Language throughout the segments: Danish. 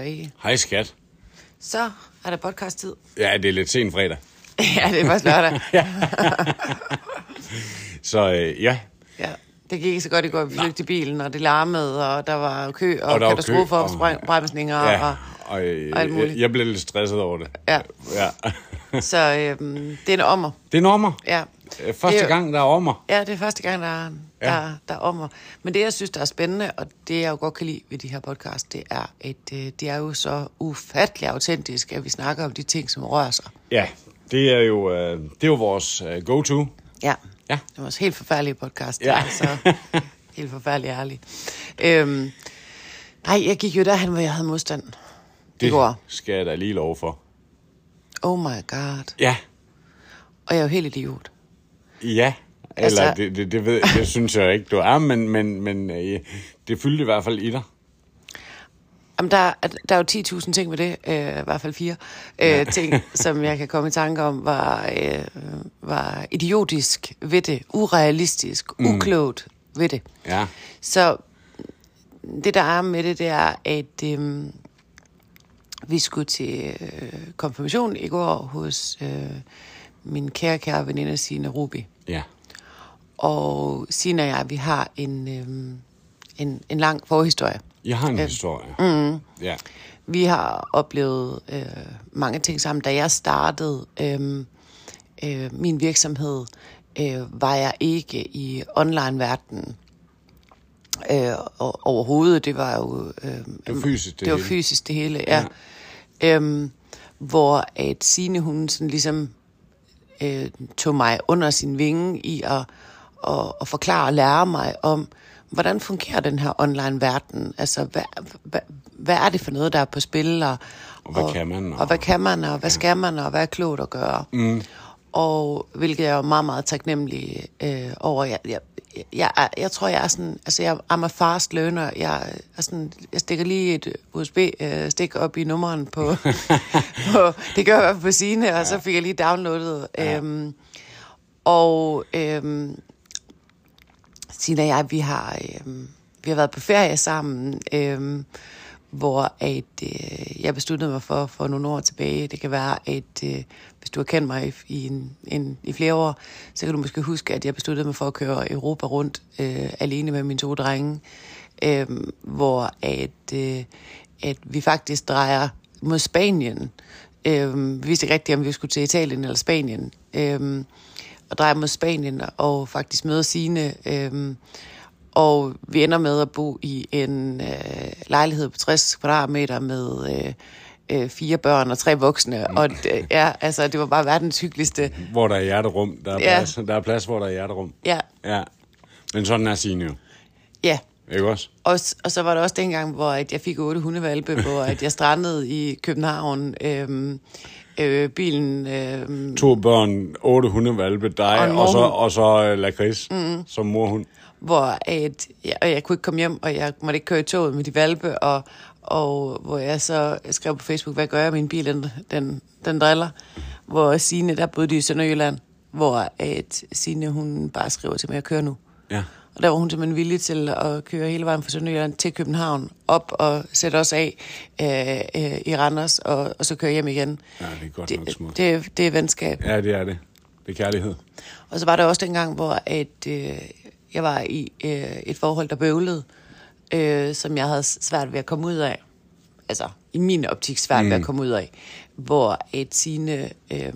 eller ikke. Hej skat. Så er der podcast-tid. Ja, det er lidt sent fredag. ja, det er først lørdag. Så øh, ja, ja. Det gik ikke så godt i går. Vi flygte i bilen, og det larmede, og der var kø og, Og katastrofeopbremsninger. ja. Og, Og, øh, og alt muligt. jeg, jeg blev lidt stresset over det. ja. Ja. Så øhm, det er en ommer. Det er nummer. Ja. Første Det er jo- gang, der er ommer. Ja, det er første gang, der er, Ja. der, der er ommer. Men det, jeg synes, der er spændende, og det, jeg jo godt kan lide ved de her podcast, det er, at øh, det er jo så ufattelig autentisk, at vi snakker om de ting, som rører sig. Ja, det er jo, øh, det er jo vores øh, go-to. Ja. Ja. Det var også helt forfærdelige podcast. Ja. Altså, helt forfærdelig ærlig. Øhm, nej, jeg gik jo derhen, hvor jeg havde modstand. Det Det går. skal jeg da lige love for. Oh my god. Ja, Og jeg er jo helt idiot. Ja. Eller Altså- det, det, det, ved, det synes jeg ikke, du er, men, men, men øh, det fyldte i hvert fald i dig. Jamen, der, er- der er jo 10.000 ting ved det, øh, i hvert fald fire øh, ting, som jeg kan komme i tanke om, var, øh, var idiotisk ved det, urealistisk, uklogt ved det. Ja, Så det, der er med det, det er, at øh, vi skulle til øh, konfirmation i går hos øh, min kære, kære veninde Signe Ruby. ja. Og Signe og jeg, vi har en, øh, en, en lang forhistorie. Jeg har en historie. Mm. Ja. Vi har oplevet øh, mange ting sammen. Da jeg startede øh, øh, min virksomhed, øh, var jeg ikke i online-verdenen øh, overhovedet. Det var jo... Øh, Det var fysisk, det det var hele. fysisk det hele, ja. ja. Øhm, hvor at Signe, hun sådan ligesom øh, tog mig under sin vinge i at, at, at forklare og lære mig om, hvordan fungerer den her online-verden? Altså, hvad, hvad, hvad er det for noget, der er på spil? Og, Og hvad kan man, Og, og- hvad kan man, og hvad skal man, og hvad er klogt at gøre? Mm. Og hvilket jeg er meget, meget taknemmelig øh, over. Jeg, jeg, jeg, er- jeg tror, jeg er sådan, altså jeg er a fast learner. Jeg, er sådan, jeg stikker lige et USB-stik op i nummeren på, på det gør jeg på sine, og så fik jeg lige downloadet. Ja. Øhm, og øhm, Sina og jeg, vi har, øhm, vi har været på ferie sammen, øhm, hvor at, øh, jeg besluttede mig for, for nogle år tilbage, det kan være, at øh, hvis du har kendt mig i, en, en, i flere år, så kan du måske huske, at jeg besluttede mig for at køre Europa rundt øh, alene med mine to drenge, øh, hvor at, øh, at vi faktisk drejer mod Spanien. Øh, vi vidste ikke rigtigt, om vi skulle til Italien eller Spanien. Øh, og drejer mod Spanien og faktisk møder sine. Øh, og vi ender med at bo i en øh, lejlighed på 60 kvadratmeter med øh, øh, fire børn og tre voksne. Og det, ja, altså, det var bare verdens hyggeligste. Hvor der er hjerterum. Der er, Ja. plads, der er plads, hvor der er hjerterum. Ja, Ja. Men sådan er Signe jo. ja. Ikke også? Og, og så var der også dengang, hvor at jeg fik otte hundevalpe, hvor at jeg strandede i København. Øhm, øh, bilen... Øh, To børn, otte hundevalpe, Og dig, en og, så, og så uh, lakrids mm. som morhund. hvor at, ja, og jeg kunne ikke komme hjem, og jeg måtte ikke køre i toget med de valpe, og, og hvor jeg så skrev på Facebook, hvad gør jeg, min bil, den, den, den driller. Hvor Signe, der boede de i Sønderjylland, hvor at Signe, hun bare skriver til mig, at køre nu. Ja. Og der var hun simpelthen villig til at køre hele vejen fra Sønderjylland til København, op og sætte os af øh, øh, i Randers, og, og så køre hjem igen. Ja, det er godt nok Det, smukt. det, det er venskab. Ja, det er det. Det er kærlighed. Og så var der også dengang, hvor at, øh, jeg var i øh, et forhold, der bøvlede, øh, som jeg havde svært ved at komme ud af. Altså, i min optik svært mm. ved at komme ud af. Hvor et sine øh,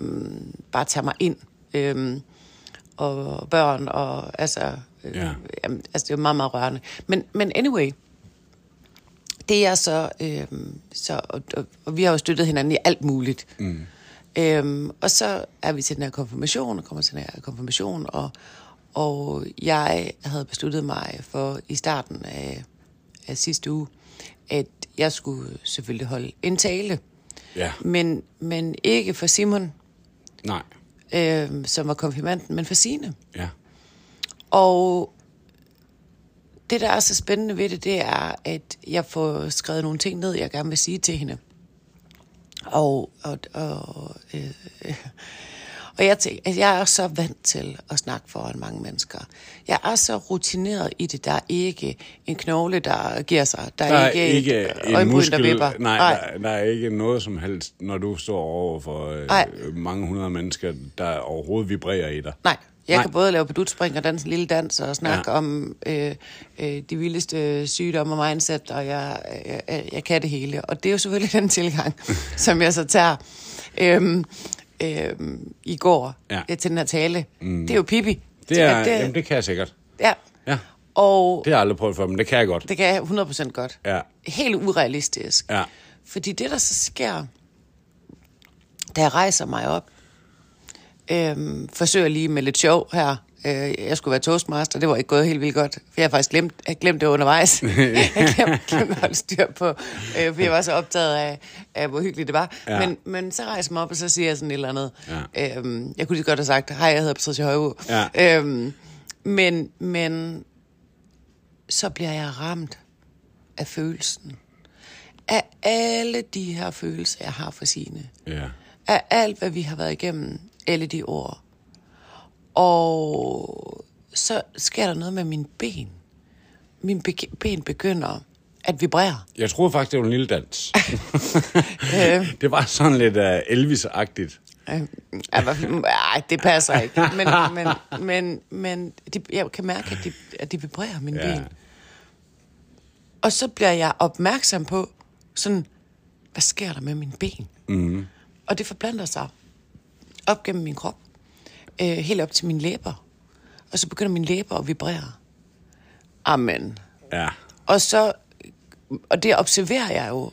bare tager mig ind. Øh, og børn, og altså... Øh, Ja. jamen, altså, det er meget, meget rørende. Men, men anyway, det er så... Øh, så og, og, og vi har jo støttet hinanden i alt muligt. Mm. Øhm, og så er vi til den her konfirmation, og kommer til den her konfirmation, og, og jeg havde besluttet mig for i starten af, af sidste uge, at jeg skulle selvfølgelig holde en tale. Ja. Men, men ikke for Simon, Nej. øhm, som var konfirmanden, men for Signe. Ja. Og det, der er så spændende ved det, det er, at jeg får skrevet nogle ting ned, jeg gerne vil sige til hende. Og, og, og, øh, Og jeg, tænker, at jeg er så vant til at snakke foran mange mennesker. Jeg er så rutineret i det. Der er ikke en knogle, der giver sig. Der er, Der er ikke, ikke et en øjenbryn, muskel, der vipper. nej, Der, der er ikke noget som helst, når du står over for Nej. øh, mange hundrede mennesker, der overhovedet vibrerer i dig. Nej, jeg Nej. kan både lave pedutspring og danse en lille dans og snakke Ja. ja. om øh, øh, de vildeste sygdomme og mindset, og jeg, jeg, jeg kan det hele. Og det er jo selvfølgelig den tilgang, som jeg så tager øhm, øhm, i går Ja. ja. til den her tale. Mm. Det er jo Pippi. Det, er, det, jamen, det kan jeg sikkert. Ja, Ja, og det har jeg aldrig prøvet før, men det kan jeg godt. det kan jeg 100% godt. Ja. Helt urealistisk. Ja. Fordi det, der så sker, da jeg rejser mig op, øhm, forsøger lige med lidt sjov her. Øh, jeg skulle være toastmaster, det var ikke gået helt vildt godt. For jeg har faktisk glemt, jeg glemt det undervejs. jeg glemte, glemte at holde styr på, øh, for jeg var så optaget af, af hvor hyggeligt det var. Ja. Men, men så rejser jeg mig op, og så siger jeg sådan et eller andet. Ja. Øhm, jeg kunne lige godt have sagt, hej, jeg hedder Patricia Højbo. Ja. Øhm, men, men så bliver jeg ramt af følelsen. Af alle de her følelser, jeg har for sine. Ja. Af alt, hvad vi har været igennem, alle de år. Og så sker der noget med mine ben. Mine be- ben begynder at vibrere. Jeg troede faktisk, det var en lille dans. det var sådan lidt uh, Elvis-agtigt. Øh, Ej, det passer ikke. Men, men, men, men de, jeg kan mærke, at de, at de vibrerer mine Ja. ben. Og så bliver jeg opmærksom på, sådan, hvad sker der med mine ben? Mm. Og det forplanter sig op gennem min krop, øh, helt op til mine læber. Og så begynder mine læber at vibrere. Amen. Ja. Og så, og det observerer jeg jo,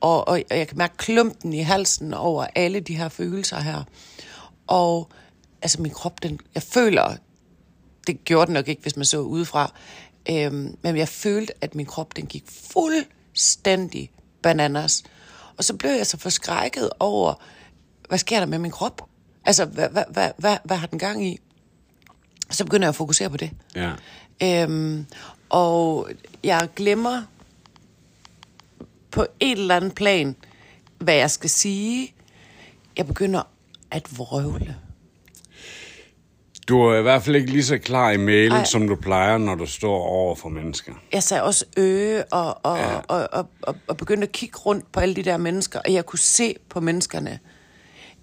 og, og jeg kan mærke klumpen i halsen over alle de her følelser her. Og altså min krop, den, jeg føler, det gjorde den nok ikke, hvis man så udefra, øhm, men jeg følte, at min krop, den gik fuldstændig bananas. Og så blev jeg så forskrækket over, hvad sker der med min krop? Altså, hvad, hvad, hvad, hvad, hvad har den gang i? Så begynder jeg at fokusere på det. Ja. Øhm, og jeg glemmer på et eller andet plan, hvad jeg skal sige. Jeg begynder at vrøvle. Du er i hvert fald ikke lige så klar i mail, Ej. som du plejer, når du står over for mennesker. Jeg sagde også øge og, og, ja. og, og, og, og begyndte at kigge rundt på alle de der mennesker, og jeg kunne se på menneskerne,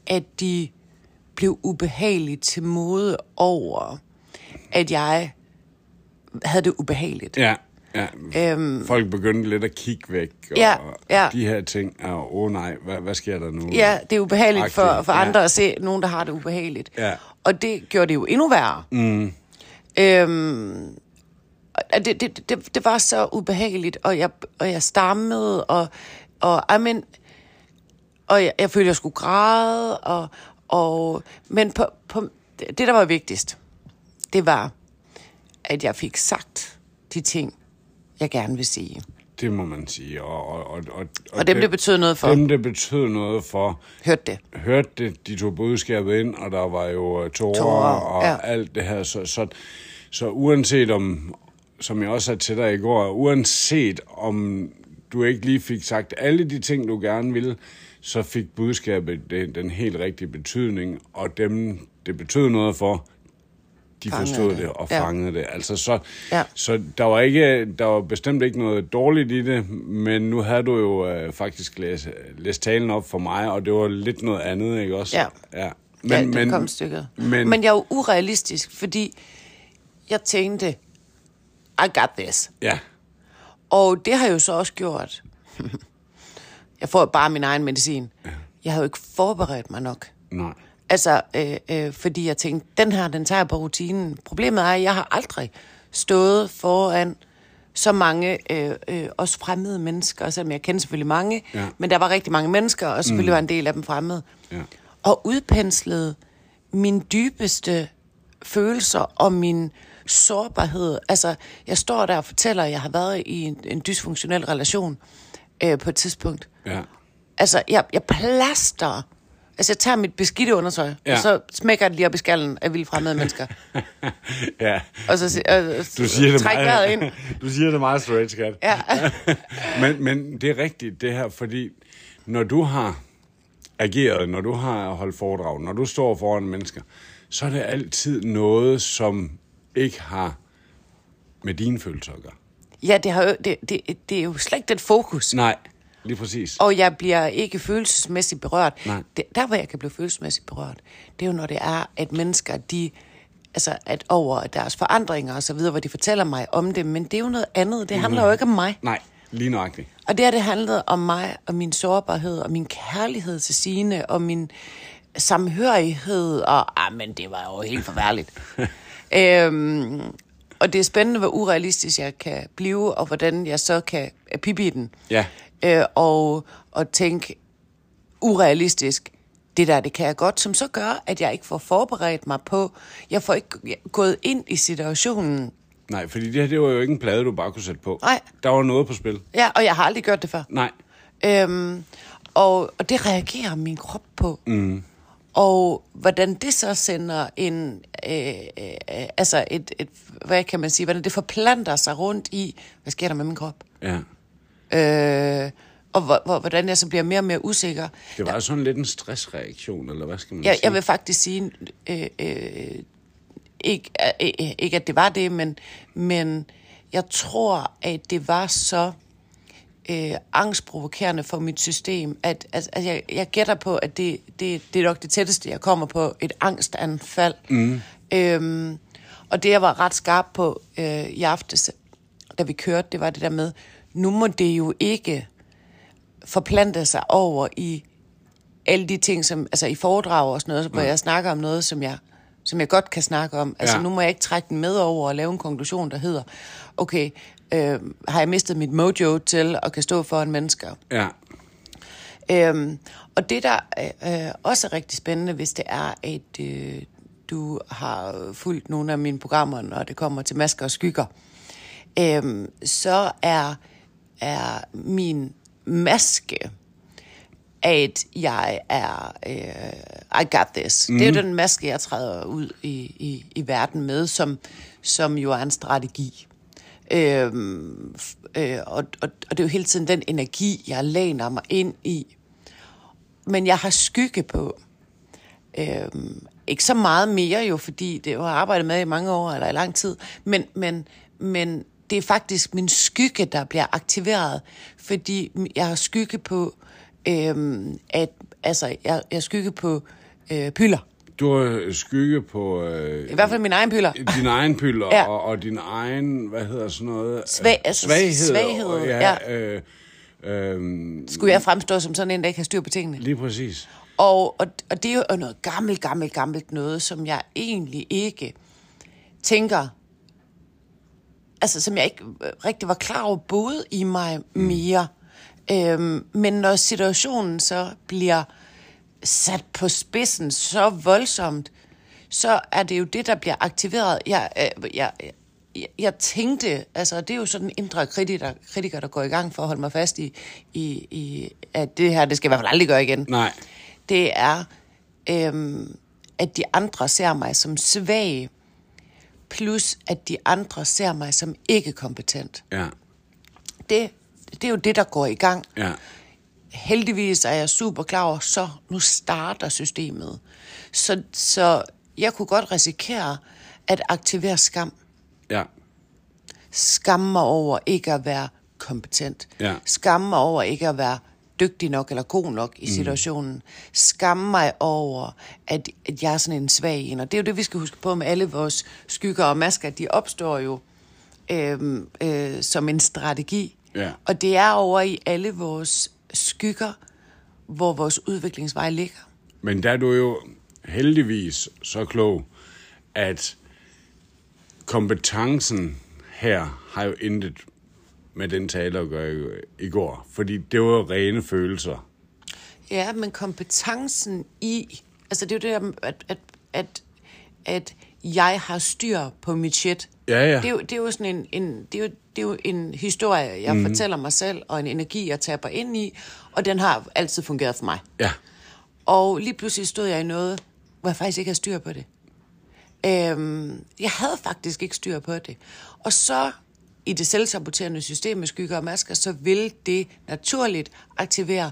at de blev ubehageligt til mode over, at jeg havde det ubehageligt. Ja, ja. Øhm, Folk begyndte lidt at kigge væk. Og Ja, ja. de her ting. Og, åh oh, nej, hvad, hvad sker der nu? Ja, det er ubehageligt for, Agtigt, for ja. andre at se nogen, der har det ubehageligt. Ja. Og det gjorde det jo endnu værre. Mm. Øhm, og det, det, det, det var så ubehageligt, og jeg, og jeg stammede, og, og, I mean, og jeg, jeg følte, jeg skulle græde, og, og, men på, på, det, der var vigtigst, det var, at jeg fik sagt de ting, jeg gerne vil sige. Det må man sige. Og, og, og, og, Og dem, det betød noget for. Dem, det betød noget for, Hørte det. hørte det, de tog budskabet ind, og der var jo uh, tårer, Tårer, og ja. alt det her. Så, så, så uanset om, som jeg også sagde til dig i går, uanset om du ikke lige fik sagt alle de ting, du gerne ville, så fik budskabet den, den helt rigtige betydning, og dem, det betød noget for, de Fangede forstod det, det. og Ja. fangede det. Altså så, Ja. så der var ikke, der var bestemt ikke noget dårligt i det, men nu havde du jo øh, faktisk læst, læst talen op for mig, og det var lidt noget andet, ikke også? Ja. ja. Men, ja, det men, kom stykket. Men, Men, jeg er jo urealistisk, fordi jeg tænkte, I got this. ja, Og det har jo så også gjort. jeg får bare min egen medicin. Jeg har jo ikke forberedt mig nok. nej. Altså, øh, øh, fordi jeg tænkte, den her, den tager jeg på rutinen. Problemet er, at jeg har aldrig stået foran så mange, øh, øh, også fremmede mennesker, selvom jeg kender selvfølgelig mange, Ja. men der var rigtig mange mennesker, og selvfølgelig mm. var en del af dem fremmede. Ja. Og udpenslede min dybeste følelser og min sårbarhed. Altså, jeg står der og fortæller, at jeg har været i en, en dysfunktionel relation øh, på et tidspunkt. Ja. Altså, jeg, jeg plaster. Altså, jeg tager mit beskidte undertøj, Ja. og så smækker det lige op i skallen af vildt fremmede mennesker. ja. Og så øh, Du siger det meget, ind. du siger det meget straight, skat. Ja. men, men det er rigtigt, det her, fordi når du har ageret, når du har holdt foredrag, når du står foran mennesker, så er det altid noget, som ikke har med dine følelser at gøre. Ja, det, har jo, det, det, det er jo slet ikke den fokus. Nej, lige præcis. Og jeg bliver ikke følelsesmæssigt berørt. Nej. Det, der, hvor jeg kan blive følelsesmæssigt berørt, det er jo, når det er, at mennesker, de altså at over deres forandringer og så videre, hvor de fortæller mig om det, men det er jo noget andet. Det handler jo ikke om mig. Nej, lige nøjagtigt. Og det har det handlet om mig, og min sårbarhed, og min kærlighed til sine, og min samhørighed, og ah, men det var jo helt forværligt. øhm, og det er spændende, hvor urealistisk jeg kan blive, og hvordan jeg så kan pippe i den. Ja. Øh, og, og tænke urealistisk, det der, det kan jeg godt, som så gør, at jeg ikke får forberedt mig på, jeg får ikke gået ind i situationen. Nej, fordi det her, det var jo ikke en plade, du bare kunne sætte på. Nej. Der var noget på spil. Ja, og jeg har aldrig gjort det før. Nej. Øhm, og, og det reagerer min krop på. Mm. Og hvordan det så sender en, øh, øh, altså et, et, hvad kan man sige, hvordan det forplanter sig rundt i, hvad sker der med min krop? Ja. Øh, og hvor, hvor, hvordan jeg så bliver mere og mere usikker. Det var ja. sådan lidt en stressreaktion, eller hvad skal man Jeg, sige? jeg vil faktisk sige, øh, øh, ikke, øh, øh, ikke at det var det, men, men jeg tror, at det var så øh, angstprovokerende for mit system, at, at, at jeg, jeg gætter på, at det, det, det er nok det tætteste, jeg kommer på et angstanfald. Mm. Øhm, og det, jeg var ret skarp på øh, i aftes, da vi kørte, det var det der med, nu må det jo ikke forplante sig over i alle de ting, som, altså i foredrag og sådan noget, hvor jeg snakker om noget, som jeg, som jeg godt kan snakke om. Altså Ja. nu må jeg ikke trække den med over og lave en konklusion, der hedder, okay, øh, har jeg mistet mit mojo til at kan stå foran mennesker? Ja. Øhm, og det, der øh, også er rigtig spændende, hvis det er, at øh, du har fulgt nogle af mine programmer, når det kommer til masker og skygger, øhm, så er, er min maske, at jeg er, øh, I got this. Mm. Det er jo den maske, jeg træder ud i, i, i verden med, som, som jo er en strategi. Øhm, øh, og, og, og det er jo hele tiden den energi, jeg læner mig ind i. Men jeg har skygge på. Øhm, ikke så meget mere jo, fordi det har jeg arbejdet med i mange år, eller i lang tid. Men, men, men det er faktisk min skygge, der bliver aktiveret, fordi jeg har skygge på, øhm, at, altså, jeg, jeg skygge på øh, pylder. Du har skygge på øh, I hvert fald min egen pylder. din egen pylder, Ja. og, og din egen, hvad hedder sådan noget? Svag- øh, altså svaghed. svaghed, og, ja. ja. Øh, øh, Skulle jeg fremstå som sådan en, der ikke har styr på tingene? lige præcis. Og, og, og det er jo noget gammelt, gammelt, gammelt noget, som jeg egentlig ikke tænker, altså som jeg ikke rigtig var klar over, både i mig mere. Øhm, men når situationen så bliver sat på spidsen så voldsomt, så er det jo det, der bliver aktiveret. Jeg, øh, jeg, jeg, jeg tænkte, altså det er jo sådan en indre kritiker, kritiker, der går i gang for at holde mig fast i, i, i at det her, det skal jeg i hvert fald aldrig gøre igen Nej. det er, øhm, at de andre ser mig som svag, plus at de andre ser mig som ikke kompetent. Ja. Det, det er jo det, der går i gang. Ja. Heldigvis er jeg super klar over, så nu starter systemet. Så, så jeg kunne godt risikere at aktivere skam. Ja. Skamme mig over ikke at være kompetent. Ja. Skamme mig over ikke at være dygtig nok eller god nok i situationen. Mm. Skamme mig over, at, at jeg er sådan en svag en. Og det er jo det, vi skal huske på med alle vores skygger og masker. De opstår jo øhm, øh, som en strategi. Ja. Og det er over i alle vores skygger, hvor vores udviklingsvej ligger. Men der er du jo heldigvis så klog, at kompetencen her har jo intet med den tale at gøre i, går. Fordi det var rene følelser. Ja, men kompetencen i... Altså, det er jo det at, at, at, at jeg har styr på mit shit. Ja, ja. Det er jo, det er jo sådan en, en, det er jo, det er jo en historie, jeg mm. fortæller mig selv, og en energi, jeg taber ind i, og den har altid fungeret for mig. Ja. Og lige pludselig stod jeg i noget, hvor jeg faktisk ikke havde styr på det. Øhm, jeg havde faktisk ikke styr på det. Og så i det selvsaboterende system med skygger og masker, så vil det naturligt aktivere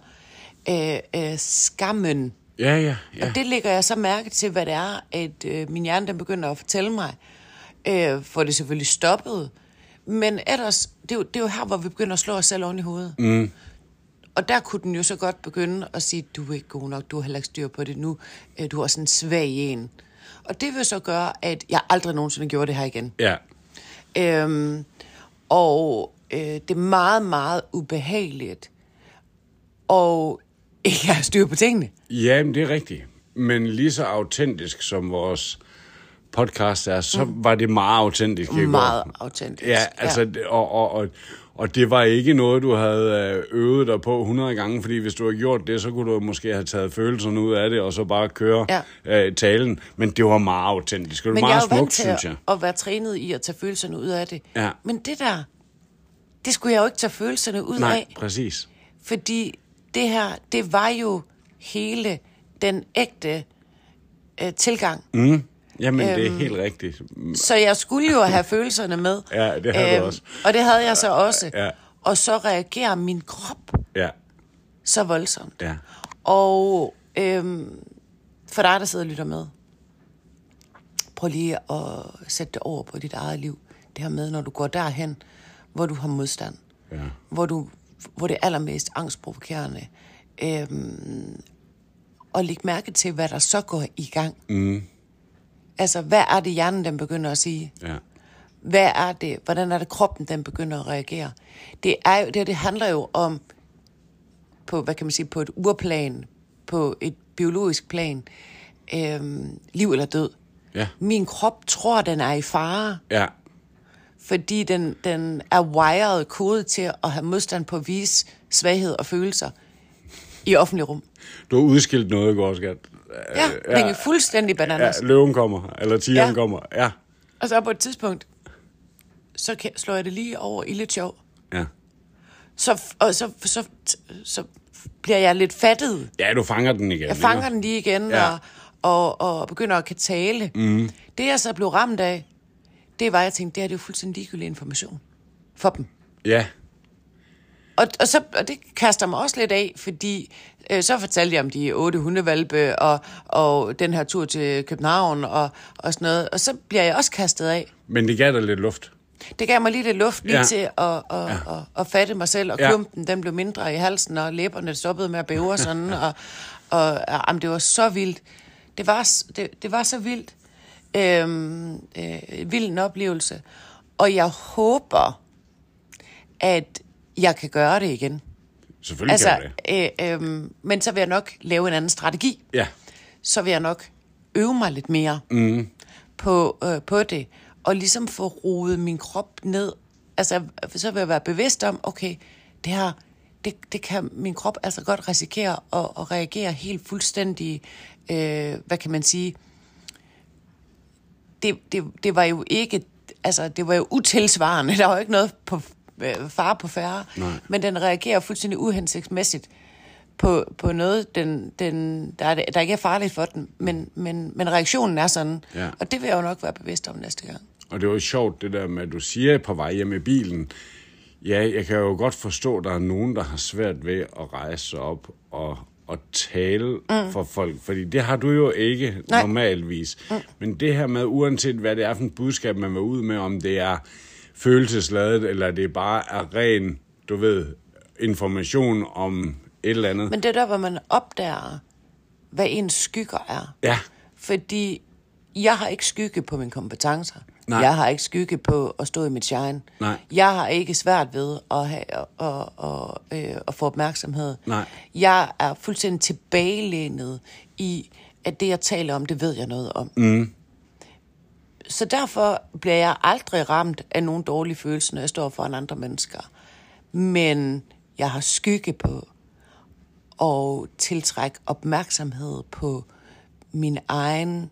øh, øh, skammen. Ja, ja, ja. Og det lægger jeg så mærke til, hvad det er, at øh, min hjerne den begynder at fortælle mig. Øh, for det selvfølgelig stoppet. Men ellers, det er, jo, det er jo her, hvor vi begynder at slå os selv oven i hovedet. Mm. Og der kunne den jo så godt begynde at sige, du er ikke god nok, du har heller ikke styr på det nu, øh, du er sådan en svag en. Og det vil så gøre, at jeg aldrig nogensinde gjorde det her igen. Ja, Øhm, og øh, det er meget, meget ubehageligt. Og ikke have styr på tingene. Ja det er rigtigt. Men lige så autentisk som vores podcast er, så mm. var det meget autentisk. i går. Meget autentisk. Ja, altså, ja. Og, og, og, og det var ikke noget, du havde øh, øvet dig på 100 gange, fordi hvis du havde gjort det, så kunne du måske have taget følelserne ud af det, og så bare køre Ja. øh, talen. Men det var meget autentisk, og det var meget vant smukt, til synes jeg. at, være trænet i at tage følelserne ud af det. Ja. Men det der, det skulle jeg jo ikke tage følelserne ud Nej, af. præcis. Fordi det her, det var jo hele den ægte øh, tilgang. Mm. Jamen, det Øhm. er helt rigtigt. Så jeg skulle jo have følelserne med. Øhm, Ja, det havde du også. Og det havde jeg så også. Ja. Og så reagerer min krop Ja, så voldsomt. ja. Og øhm, for dig, der sidder og lytter med, prøv lige at sætte det over på dit eget liv. Det her med, når du går derhen, hvor du har modstand. Ja. Hvor, du, hvor det er allermest angstprovokerende. Øhm, og læg mærke til, hvad der så går i gang. Mm. Altså, hvad er det, hjernen den begynder at sige? ja. Hvad er det? Hvordan er det, kroppen den begynder at reagere? Det, er jo, det, det handler jo om, på, hvad kan man sige, på et urplan, på et biologisk plan, øhm, liv eller død. Ja. Min krop tror, den er i fare, Ja, fordi den, den er wired, kodet til at have modstand på at vise svaghed og følelser i offentlig rum. du har udskilt noget går, skat. Ja, ja. er fuldstændig Ja, bananas. løven kommer, eller tigeren Ja. kommer. Ja, Og så på et tidspunkt, så kan, slår jeg det lige over i lidt sjov. ja. Så, og så, så, så bliver jeg lidt fattet. Ja, du fanger den igen. Jeg fanger den lige igen Ja. ja. og, og, og begynder at kan tale. Mm. Det jeg så blev ramt af, det var, at jeg tænkte, det her det er jo fuldstændig ligegyldig information for dem. Ja, Og, og, så, og det kaster mig også lidt af, fordi øh, så fortalte jeg om de otte hundevalpe og, og den her tur til København og, og sådan noget. Og så bliver jeg også kastet af. men det gav dig lidt luft. Det gav mig lige lidt luft lige Ja. til at, at, ja. at, at, at fatte mig selv, og Ja. klumpen den blev mindre i halsen, og læberne stoppede med at bæve og sådan, og, og, og jamen, det var så vildt. Det var, det, det var så vildt. Øhm, øh, vild en oplevelse. Og jeg håber, at jeg kan gøre det igen. Selvfølgelig Altså, kan du det. øh, øh, men så vil jeg nok lave en anden strategi Ja, så vil jeg nok øve mig lidt mere mm. på, øh, på det, og ligesom få roet min krop ned. Altså, så vil jeg være bevidst om, okay, det her, det, det kan min krop altså godt risikere at, at reagere helt fuldstændig, øh, hvad kan man sige, det, det, det var jo ikke, altså det var jo utilsvarende, der var jo ikke noget på fare på færre, Nej. men den reagerer fuldstændig uhensigtsmæssigt på, på noget, den, den, der, er, der ikke er farligt for den, men, men, men reaktionen er sådan, Ja. og det vil jeg jo nok være bevidst om næste gang. og det var jo sjovt, det der med, at du siger på vej hjem i bilen, ja, jeg kan jo godt forstå, at der er nogen, der har svært ved at rejse sig op og, og tale mm. for folk, fordi det har du jo ikke Nej. normalvis. Mm. Men det her med, uanset hvad det er for et budskab, man vil ud med, om det er følelsesladet, eller det bare er ren, du ved, information om et eller andet. Men det er der, hvor man opdager, hvad ens skygger er. Ja. Fordi jeg har ikke skygge på mine kompetencer. Nej. Jeg har ikke skygge på at stå i mit shine. Nej. Jeg har ikke svært ved at, have, at, at, at, øh, at få opmærksomhed. Nej. Jeg er fuldstændig tilbagelænet i, at det, jeg taler om, det ved jeg noget om. Mm. Så derfor bliver jeg aldrig ramt af nogen dårlige følelser, når jeg står foran andre mennesker. Men jeg har skygge på og tiltrække opmærksomhed på min egen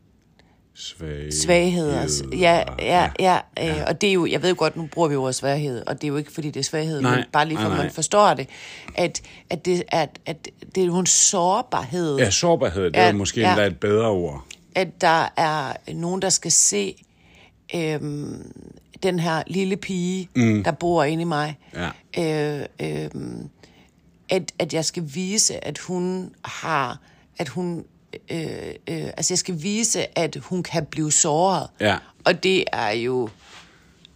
Svag. svagheder. Ja, ja, ja, ja. Og det er jo, jeg ved godt, nu bruger vi ordet svaghed, og det er jo ikke, fordi det er svaghed, Nej, men bare lige for, nej, at nej. man forstår det, at, at, det, at, at det er jo en sårbarhed, Ja, sårbarhed, det er måske ja. endda et bedre ord. at der er nogen, der skal se øhm, den her lille pige, mm. der bor inde i mig, Ja. øh, øhm, at, at jeg skal vise, at hun har, at hun, øh, øh, altså jeg skal vise, at hun kan blive såret. Ja. Og det er jo,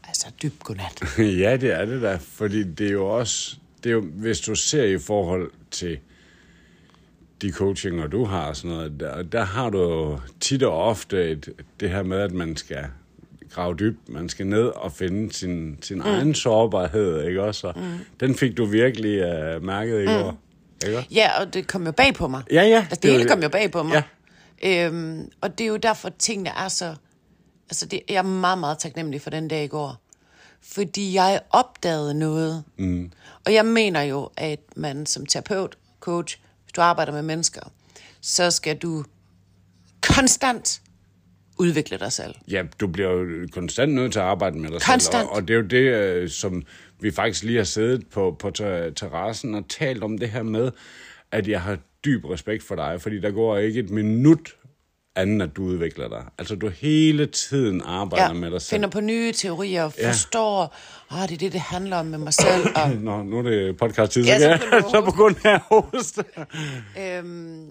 altså dybt godnat. ja, det er det da, fordi det er jo også, det er jo, hvis du ser i forhold til de coachinger, du har og sådan noget, der, der har du tit og ofte et, det her med, at man skal grave dybt, man skal ned og finde sin, sin mm. egen sårbarhed, ikke også? Mm. Den fik du virkelig uh, mærket i mm. går, ikke? Ja, og det kom jo bag på mig. Ja, ja. Altså, det hele kom jo bag på mig. Ja. Øhm, og det er jo derfor, tingene er så... Altså, det, jeg er meget, meget taknemmelig for den dag i går. Fordi jeg opdagede noget. Mm. Og jeg mener jo, at man som terapeut, coach, hvis du arbejder med mennesker, så skal du konstant udvikle dig selv. Ja, du bliver jo konstant nødt til at arbejde med dig Konstant. selv. Og, og det er jo det, øh, som vi faktisk lige har siddet på, på ter- terrassen og talt om det her med, at jeg har dyb respekt for dig, fordi der går ikke et minut anden, at du udvikler dig. Altså, du hele tiden arbejder Ja, med dig selv. finder på nye teorier og Ja. forstår, ah, det er det, det handler om med mig selv. Og, Nå, nu er det podcast-tid, Ja, så, så på grund af hoste. øhm,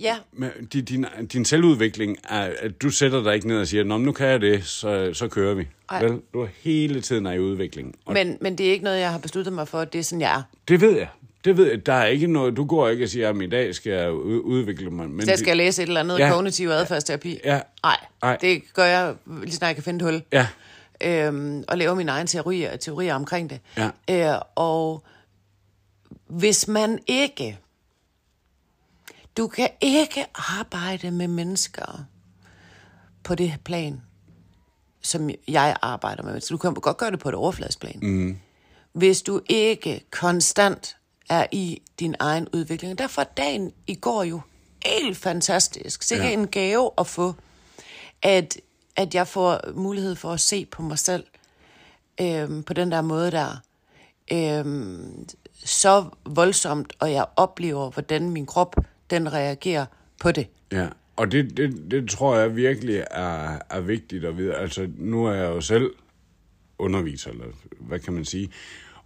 ja, Men din, din, din selvudvikling er, at du sætter dig ikke ned og siger, Nå, nu kan jeg det, så, så kører vi. Ej. Vel, du er hele tiden er i udvikling. Og men, men det er ikke noget, jeg har besluttet mig for. Det er sådan, jeg er. det ved jeg. Det ved jeg. Der er ikke noget, du går ikke og siger, at i dag skal jeg ud- udvikle mig. Men Så jeg skal læse et eller andet Ja. kognitiv adfærdsterapi. Ja. Nej, Ej. det gør jeg lige snart jeg kan finde et hul. Ja, Øhm, og lave mine egne teorier, teorier omkring det. Ja. Øh, og hvis man ikke... Du kan ikke arbejde med mennesker på det plan, som jeg arbejder med. Så du kan godt gøre det på et overfladsplan. Mm. Hvis du ikke konstant er i din egen udvikling. Derfor er dagen i går jo helt fantastisk. Sikke ja. en gave at få, at, at jeg får mulighed for at se på mig selv øhm, på den der måde der. Øhm, så voldsomt, og jeg oplever, hvordan min krop den reagerer på det. Ja, og det, det, det tror jeg virkelig er, er vigtigt at vide. Altså, nu er jeg jo selv underviser, eller hvad kan man sige,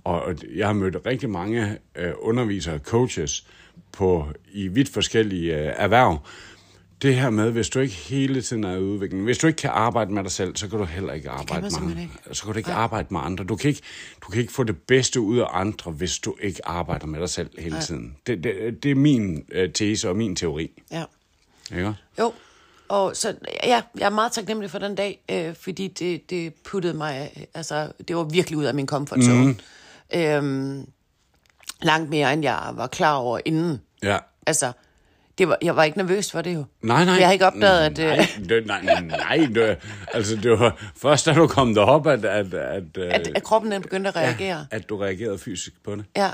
og jeg har mødt rigtig mange øh, undervisere, coaches, på, i vidt forskellige øh, erhverv. Det her med, hvis du ikke hele tiden er i udvikling, hvis du ikke kan arbejde med dig selv, så kan du heller ikke arbejde med andre. Så kan du ikke arbejde med andre. Du kan ikke, du kan ikke få det bedste ud af andre, hvis du ikke arbejder med dig selv hele tiden. Det, det, det er min øh, tese og min teori. Ja. Ikke? Jo, og så ja, jeg er meget taknemmelig for den dag, øh, fordi det, det puttede mig, altså det var virkelig ud af min comfort zone. Mm. Øhm, langt mere, end jeg var klar over inden. Ja. Altså, det var, jeg var ikke nervøs for det jo. Nej, nej. Jeg har ikke opdaget, at... Nej, Øh, det, nej, nej, nej det, altså det var først, da du kom derop, at, at, at, at, at kroppen den begyndte at reagere. ja, at du reagerede fysisk på det. Ja.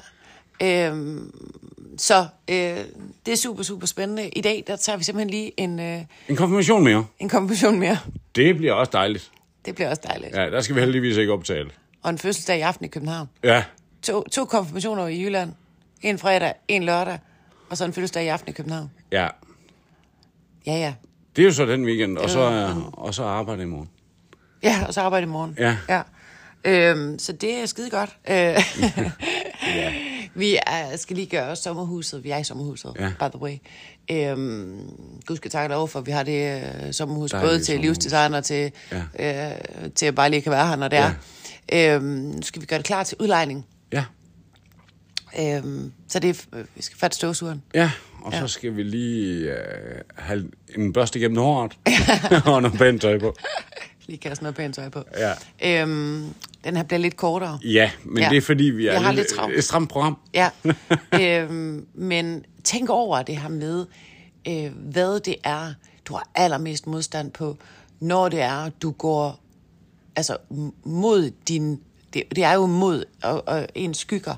Øhm, så øh, det er super, super spændende. I dag, der tager vi simpelthen lige en, øh, En konfirmation mere. en konklusion mere. Det bliver også dejligt. Det bliver også dejligt. Ja, der skal vi heldigvis ikke optale. Og en fødselsdag i aften i København. Ja, To, to konfirmationer i Jylland. En fredag, en lørdag. Og så en fødselsdag i aften i København. ja. Ja, ja. Det er jo så den weekend, og så, Ja. og så arbejde i morgen. Ja, og så arbejde i morgen. Ja. ja. Øhm, så det er skide godt. Øh, Vi er, skal lige gøre sommerhuset. Vi er i sommerhuset, Ja. by the way. Øhm, Gud skal takke lov for, at vi har det øh, sommerhus, Dejlige både til sommerhus. livsdesigner, til, ja. øh, til at bare lige kan være her, når det Ja. er. Øhm, nu skal vi gøre det klar til udlejning. Øhm, så det er, øh, vi skal fatte støvsugeren. Ja, og ja. så skal vi lige øh, have en børste gennem håret og noget pænt tøj på. Lige kaste noget pænt tøj på. Ja. Øhm, den her bliver lidt kortere. Ja, men ja. Det er fordi, vi er Jeg har lidt, travlt. et stramt program. Ja, øhm, men tænk over det her med, øh, hvad det er, du har allermest modstand på, når det er, du går altså mod din... Det, det er jo mod og, og ens skygger.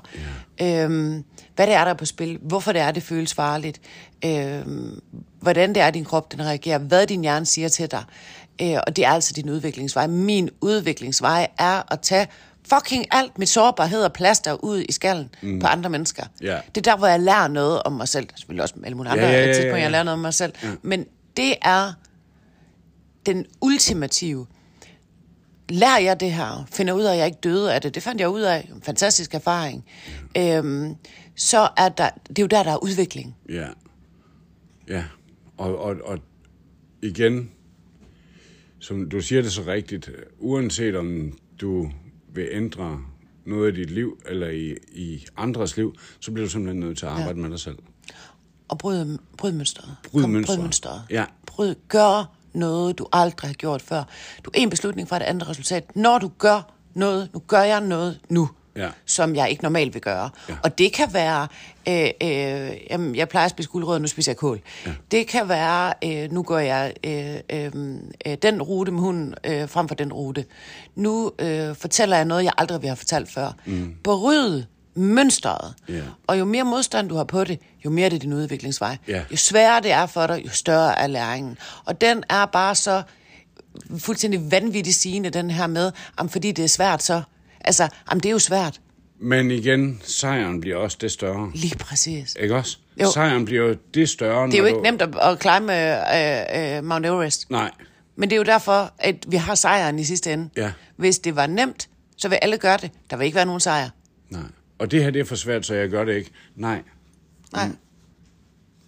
Ja. Øhm, hvad det er, der er på spil. Hvorfor det er, det føles farligt. Øhm, hvordan det er, din krop den reagerer. Hvad din hjerne siger til dig. Øh, og det er altså din udviklingsvej. Min udviklingsvej er at tage fucking alt mit sårbarhed og plaster ud i skallen mm. på andre mennesker. Ja. Det er der, hvor jeg lærer noget om mig selv. Selvfølgelig også med alle mulige andre ja, ja, ja, tidspunkter, jeg lærer noget om mig selv. Ja. Men det er den ultimative lærer jeg det her, finder ud af, at jeg ikke døde af det, det fandt jeg ud af, en fantastisk erfaring, øhm, så er der, det er jo der, der er udvikling. Ja. Ja. Og, og, og igen, som du siger det så rigtigt, uanset om du vil ændre noget i dit liv, eller i, i andres liv, så bliver du simpelthen nødt til at arbejde ja. med dig selv. Og bryde, bryde mønstret. Bryd mønstret. Bryd mønstret. Ja. Bryd, gør noget, du aldrig har gjort før. Du er en beslutning fra et andet resultat. Når du gør noget, nu gør jeg noget nu, Ja. som jeg ikke normalt vil gøre. Ja. Og det kan være, øh, øh, jamen, jeg plejer at spise guldrød, nu spiser jeg kål. Ja. Det kan være, øh, nu går jeg øh, øh, øh, den rute med hunden øh, frem for den rute. Nu øh, fortæller jeg noget, jeg aldrig vil have fortalt før. Mm. Beryd mønstret. Ja. Og jo mere modstand du har på det, jo mere er det din udviklingsvej. Ja. Jo sværere det er for dig, jo større er læringen. Og den er bare så fuldstændig vanvittigt sigende, den her med, om fordi det er svært, så... Altså, om det er jo svært. Men igen, sejren bliver også det større. Lige præcis. Ikke også? Jo. Sejren bliver jo det større, Det er jo ikke du... nemt at, at climbe øh, øh, Mount Everest. Nej. Men det er jo derfor, at vi har sejren i sidste ende. Ja. Hvis det var nemt, så vil alle gøre det. Der vil ikke være nogen sejr. Nej. Og det her, det er for svært, så jeg gør det ikke. Nej. Nej.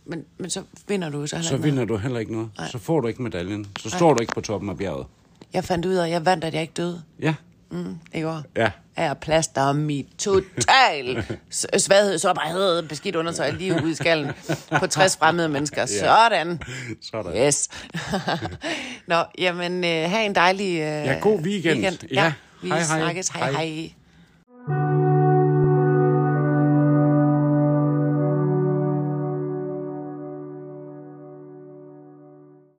Men, men så vinder du så heller Så ikke noget. vinder du heller ikke noget. Nej. Så får du ikke medaljen. Så står du ikke på toppen af bjerget. Jeg fandt ud af, at jeg vandt, at jeg ikke døde. Ja. Mm, i går. Ja. Er plaster om mit total svaghed, sårbarhed, beskidt undertøj lige ud i skallen på 60 fremmede mennesker. Sådan. Sådan. Yes. Nå, jamen, øh, have en dejlig øh, Ja, god weekend. Ja, Ja. vi Hej, snakkes. Hej. hej. hej.